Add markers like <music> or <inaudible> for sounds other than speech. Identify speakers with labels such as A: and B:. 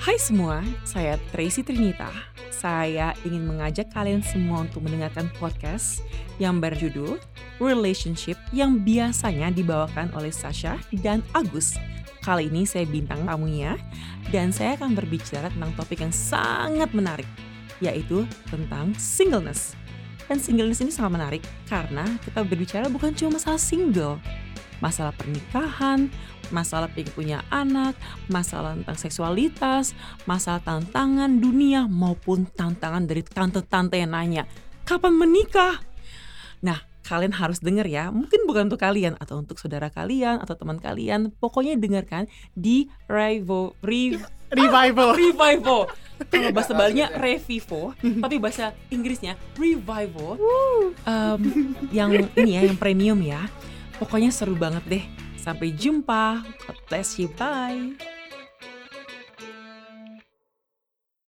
A: Hai semua, saya Tracy Trinita. Saya ingin mengajak kalian semua untuk mendengarkan podcast yang berjudul Relationship yang biasanya dibawakan oleh Sasha dan Agus. Kali ini saya bintang tamunya dan saya akan berbicara tentang topik yang sangat menarik, yaitu tentang singleness. Dan singleness ini sangat menarik karena kita berbicara bukan cuma masalah single, masalah pernikahan, masalah pengen punya anak, masalah tentang seksualitas, masalah tantangan dunia maupun tantangan dari tante-tante yang nanya, kapan menikah? Nah, kalian harus denger ya, mungkin bukan untuk kalian atau untuk saudara kalian atau teman kalian, pokoknya dengarkan di Revo, Rev, <laughs>
B: Revival.
A: Revival. <laughs> Kalau bahasa Balinya Revivo, <laughs> tapi bahasa Inggrisnya Revival. Um, yang ini ya, yang premium ya. Pokoknya seru banget deh. Sampai jumpa. God bless you. Bye.